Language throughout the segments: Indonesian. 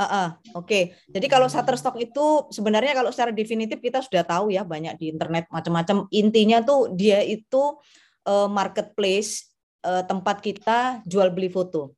Uh, uh, Oke, okay. jadi kalau Shutterstock itu sebenarnya kalau secara definitif kita sudah tahu ya banyak di internet macam-macam. Intinya tuh dia itu uh, marketplace uh, tempat kita jual beli foto.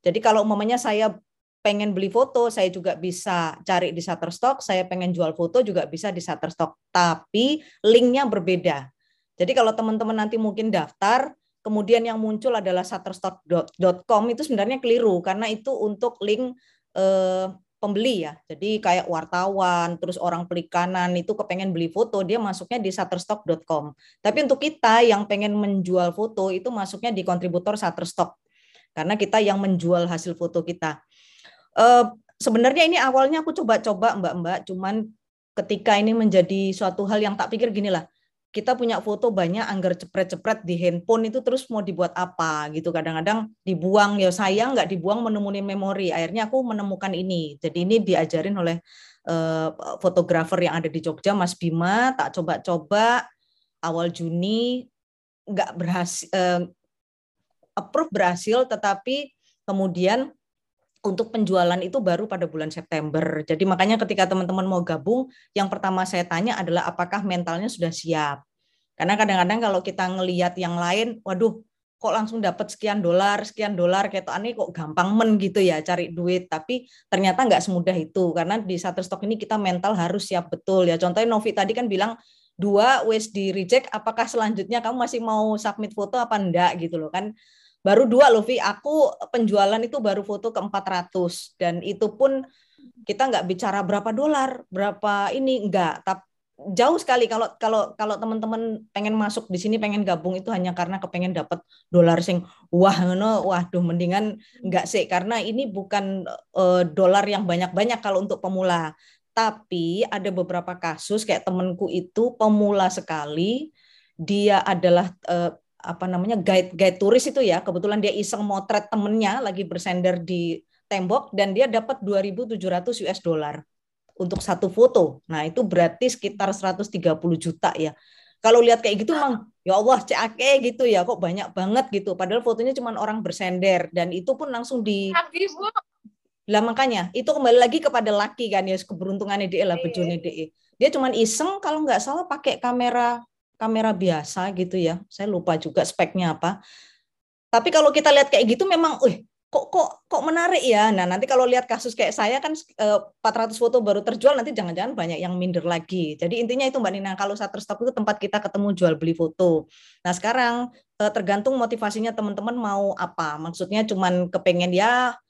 Jadi kalau umpamanya saya pengen beli foto, saya juga bisa cari di Shutterstock, saya pengen jual foto juga bisa di Shutterstock, tapi linknya berbeda. Jadi kalau teman-teman nanti mungkin daftar, kemudian yang muncul adalah shutterstock.com itu sebenarnya keliru karena itu untuk link eh, pembeli ya. Jadi kayak wartawan, terus orang pelikanan itu kepengen beli foto, dia masuknya di shutterstock.com. Tapi untuk kita yang pengen menjual foto itu masuknya di kontributor Shutterstock. Karena kita yang menjual hasil foto kita. Uh, sebenarnya ini awalnya aku coba-coba mbak-mbak, cuman ketika ini menjadi suatu hal yang tak pikir gini lah, kita punya foto banyak anggar cepret-cepret di handphone itu terus mau dibuat apa gitu kadang-kadang dibuang ya sayang nggak dibuang menemui memori akhirnya aku menemukan ini jadi ini diajarin oleh uh, fotografer yang ada di Jogja Mas Bima tak coba-coba awal Juni nggak berhasil uh, approve berhasil tetapi kemudian untuk penjualan itu baru pada bulan September. Jadi makanya ketika teman-teman mau gabung, yang pertama saya tanya adalah apakah mentalnya sudah siap. Karena kadang-kadang kalau kita ngelihat yang lain, waduh, kok langsung dapat sekian dolar, sekian dolar, kayak aneh kok gampang men gitu ya cari duit. Tapi ternyata nggak semudah itu. Karena di Shutterstock ini kita mental harus siap betul ya. Contohnya Novi tadi kan bilang, dua wes di reject, apakah selanjutnya kamu masih mau submit foto apa enggak gitu loh kan baru dua loh Vi aku penjualan itu baru foto ke 400 dan itu pun kita nggak bicara berapa dolar berapa ini enggak tapi jauh sekali. Kalau kalau kalau teman-teman pengen masuk di sini pengen gabung itu hanya karena kepengen dapat dolar sing wah no waduh mendingan enggak sih. Karena ini bukan uh, dolar yang banyak-banyak kalau untuk pemula. Tapi ada beberapa kasus kayak temanku itu pemula sekali dia adalah uh, apa namanya guide guide turis itu ya. Kebetulan dia iseng motret temennya lagi bersender di tembok dan dia dapat 2.700 US dollar untuk satu foto. Nah, itu berarti sekitar 130 juta ya. Kalau lihat kayak gitu emang ya Allah cake gitu ya kok banyak banget gitu. Padahal fotonya cuma orang bersender dan itu pun langsung di lah makanya itu kembali lagi kepada laki kan ya keberuntungannya dia lah bejone dia. Dia cuma iseng kalau nggak salah pakai kamera kamera biasa gitu ya. Saya lupa juga speknya apa. Tapi kalau kita lihat kayak gitu memang, uh, kok kok kok menarik ya. Nah, nanti kalau lihat kasus kayak saya kan 400 eh, foto baru terjual nanti jangan-jangan banyak yang minder lagi. Jadi intinya itu Mbak Nina, kalau Shutterstock itu tempat kita ketemu jual beli foto. Nah, sekarang eh, tergantung motivasinya teman-teman mau apa. Maksudnya cuman kepengen ya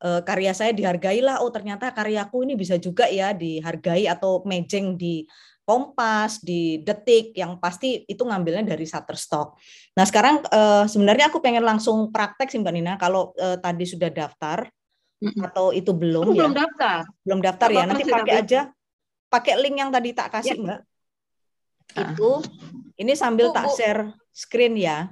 eh, karya saya dihargai lah. Oh, ternyata karyaku ini bisa juga ya dihargai atau mejeng di Kompas, di Detik, yang pasti itu ngambilnya dari Shutterstock. Nah sekarang uh, sebenarnya aku pengen langsung praktek sih Mbak Nina, kalau uh, tadi sudah daftar mm-hmm. atau itu belum aku ya? Belum daftar. Belum daftar Apa ya, nanti pakai aja, pakai link yang tadi tak kasih ya. Mbak. Ah. Itu, ini sambil bu, tak share screen ya.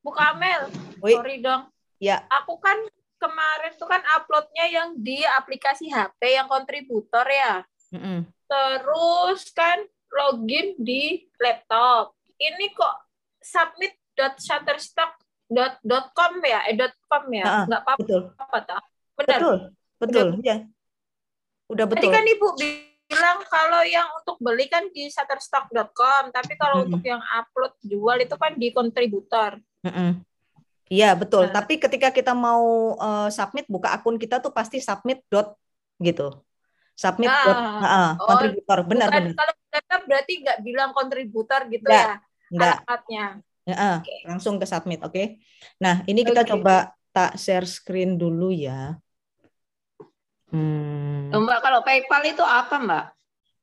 Bu Kamel, Wih. sorry dong. Ya. Aku kan kemarin tuh kan uploadnya yang di aplikasi HP yang kontributor ya. Mm-hmm terus kan login di laptop. Ini kok submit.shutterstock.com ya, eh .com ya, nggak apa-apa. Betul. Apa tak? Benar. Betul, betul, Udah. ya. Udah betul. Tadi kan ibu bilang kalau yang untuk beli kan di shutterstock.com, tapi kalau mm -hmm. untuk yang upload jual itu kan di kontributor. Mm -hmm. Iya betul. Nah. Tapi ketika kita mau uh, submit buka akun kita tuh pasti submit dot gitu submit nah, uh, oh, kontributor benar bukan, benar kalau data berarti nggak bilang kontributor gitu nggak, ya enggak. alamatnya uh, okay. langsung ke submit oke okay? nah ini kita okay. coba tak share screen dulu ya hmm. mbak kalau PayPal itu apa mbak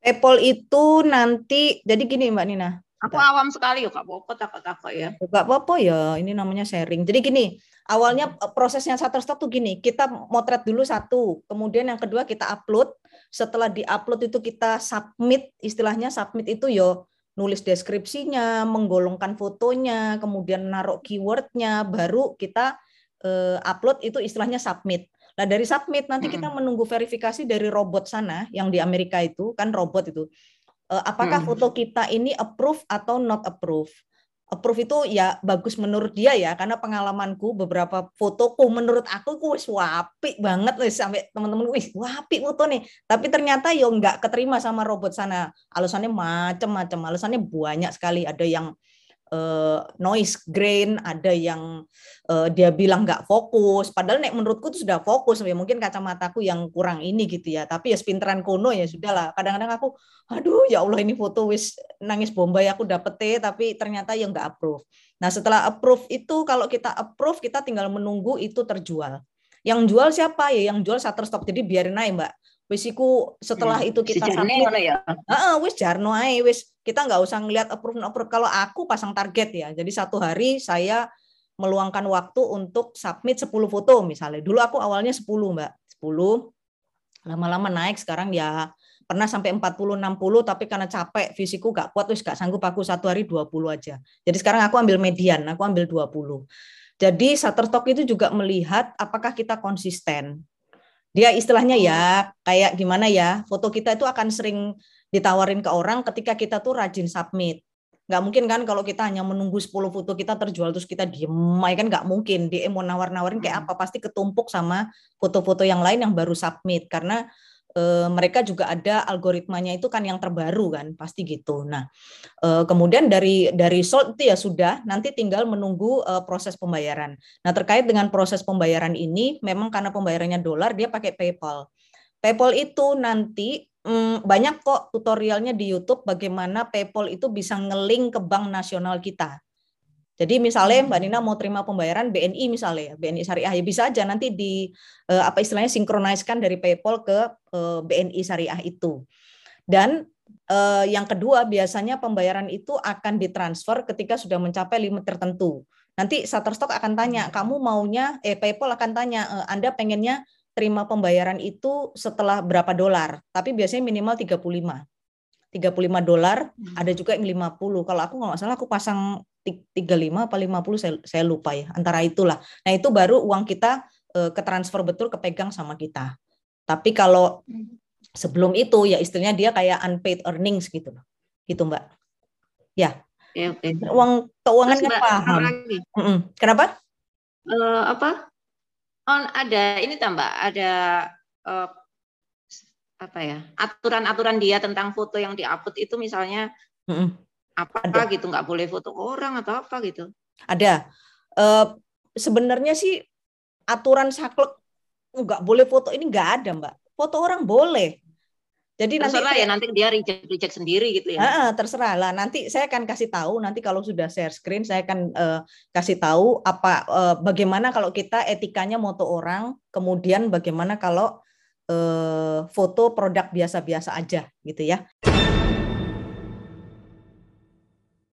PayPal itu nanti jadi gini mbak Nina Aku awam sekali ya Kak Popo takut-takut ya. Kak Popo ya, ini namanya sharing. Jadi gini, awalnya eh, prosesnya Shutterstock tuh gini, kita motret dulu satu, kemudian yang kedua kita upload, setelah di-upload itu kita submit, istilahnya submit itu yo nulis deskripsinya, menggolongkan fotonya, kemudian naruh keywordnya, baru kita uh, upload itu istilahnya submit. Nah dari submit nanti kita menunggu verifikasi dari robot sana yang di Amerika itu kan robot itu uh, apakah foto kita ini approve atau not approve. Approve itu ya bagus menurut dia ya karena pengalamanku beberapa fotoku menurut aku ku wis wapi banget wis sampai teman-teman wis wapi foto nih. Tapi ternyata yo nggak keterima sama robot sana. Alasannya macam-macam alasannya banyak sekali. Ada yang uh, noise grain, ada yang uh, dia bilang nggak fokus. Padahal nek menurutku itu sudah fokus. Ya mungkin kacamataku yang kurang ini gitu ya. Tapi ya sepinteran kono ya sudahlah. Kadang-kadang aku, aduh ya Allah ini foto wis nangis bombay aku dapet tapi ternyata yang nggak approve. Nah setelah approve itu kalau kita approve kita tinggal menunggu itu terjual. Yang jual siapa ya? Yang jual Shutterstock. Jadi biarin aja mbak wis iku setelah hmm. itu kita sampai ya. Heeh, wis jarno ae wis kita nggak usah ngelihat approve approve kalau aku pasang target ya. Jadi satu hari saya meluangkan waktu untuk submit 10 foto misalnya. Dulu aku awalnya 10, Mbak. 10 lama-lama naik sekarang ya pernah sampai 40 60 tapi karena capek fisikku gak kuat terus gak sanggup aku satu hari 20 aja. Jadi sekarang aku ambil median, aku ambil 20. Jadi Shutterstock itu juga melihat apakah kita konsisten dia istilahnya ya kayak gimana ya foto kita itu akan sering ditawarin ke orang ketika kita tuh rajin submit. Nggak mungkin kan kalau kita hanya menunggu 10 foto kita terjual terus kita diem ya kan? Nggak mungkin. Dia mau nawar-nawarin kayak hmm. apa pasti ketumpuk sama foto-foto yang lain yang baru submit. Karena e, mereka juga ada algoritmanya itu kan yang terbaru kan pasti gitu. Nah e, kemudian dari dari result itu ya sudah nanti tinggal menunggu e, proses pembayaran. Nah terkait dengan proses pembayaran ini memang karena pembayarannya dolar dia pakai PayPal. PayPal itu nanti mm, banyak kok tutorialnya di YouTube bagaimana PayPal itu bisa ngeling ke bank nasional kita. Jadi misalnya Mbak Nina mau terima pembayaran BNI misalnya, BNI Syariah ya bisa aja nanti di eh, apa istilahnya sinkroniskan dari PayPal ke eh, BNI Syariah itu. Dan eh, yang kedua biasanya pembayaran itu akan ditransfer ketika sudah mencapai limit tertentu. Nanti Shutterstock akan tanya, kamu maunya eh PayPal akan tanya, eh, Anda pengennya terima pembayaran itu setelah berapa dolar? Tapi biasanya minimal 35. 35 dolar, hmm. ada juga yang 50. Kalau aku nggak salah aku pasang 35 apa 50 saya, saya lupa ya antara itulah. Nah itu baru uang kita e, ke transfer betul kepegang sama kita. Tapi kalau sebelum itu ya istilahnya dia kayak unpaid earnings gitu loh. Gitu mbak. Ya. Ya okay. uang keuangan kan paham. Mm -mm. kenapa? Uh, apa? On ada ini tambah ada uh, apa ya aturan-aturan dia tentang foto yang diupload itu misalnya mm -mm apa ada. gitu nggak boleh foto orang atau apa gitu ada uh, sebenarnya sih aturan saklek nggak boleh foto ini nggak ada mbak foto orang boleh jadi terserah nanti ya nanti dia reject reject sendiri gitu ya. Uh, terserah lah. Nanti saya akan kasih tahu nanti kalau sudah share screen saya akan uh, kasih tahu apa uh, bagaimana kalau kita etikanya moto orang, kemudian bagaimana kalau uh, foto produk biasa-biasa aja gitu ya.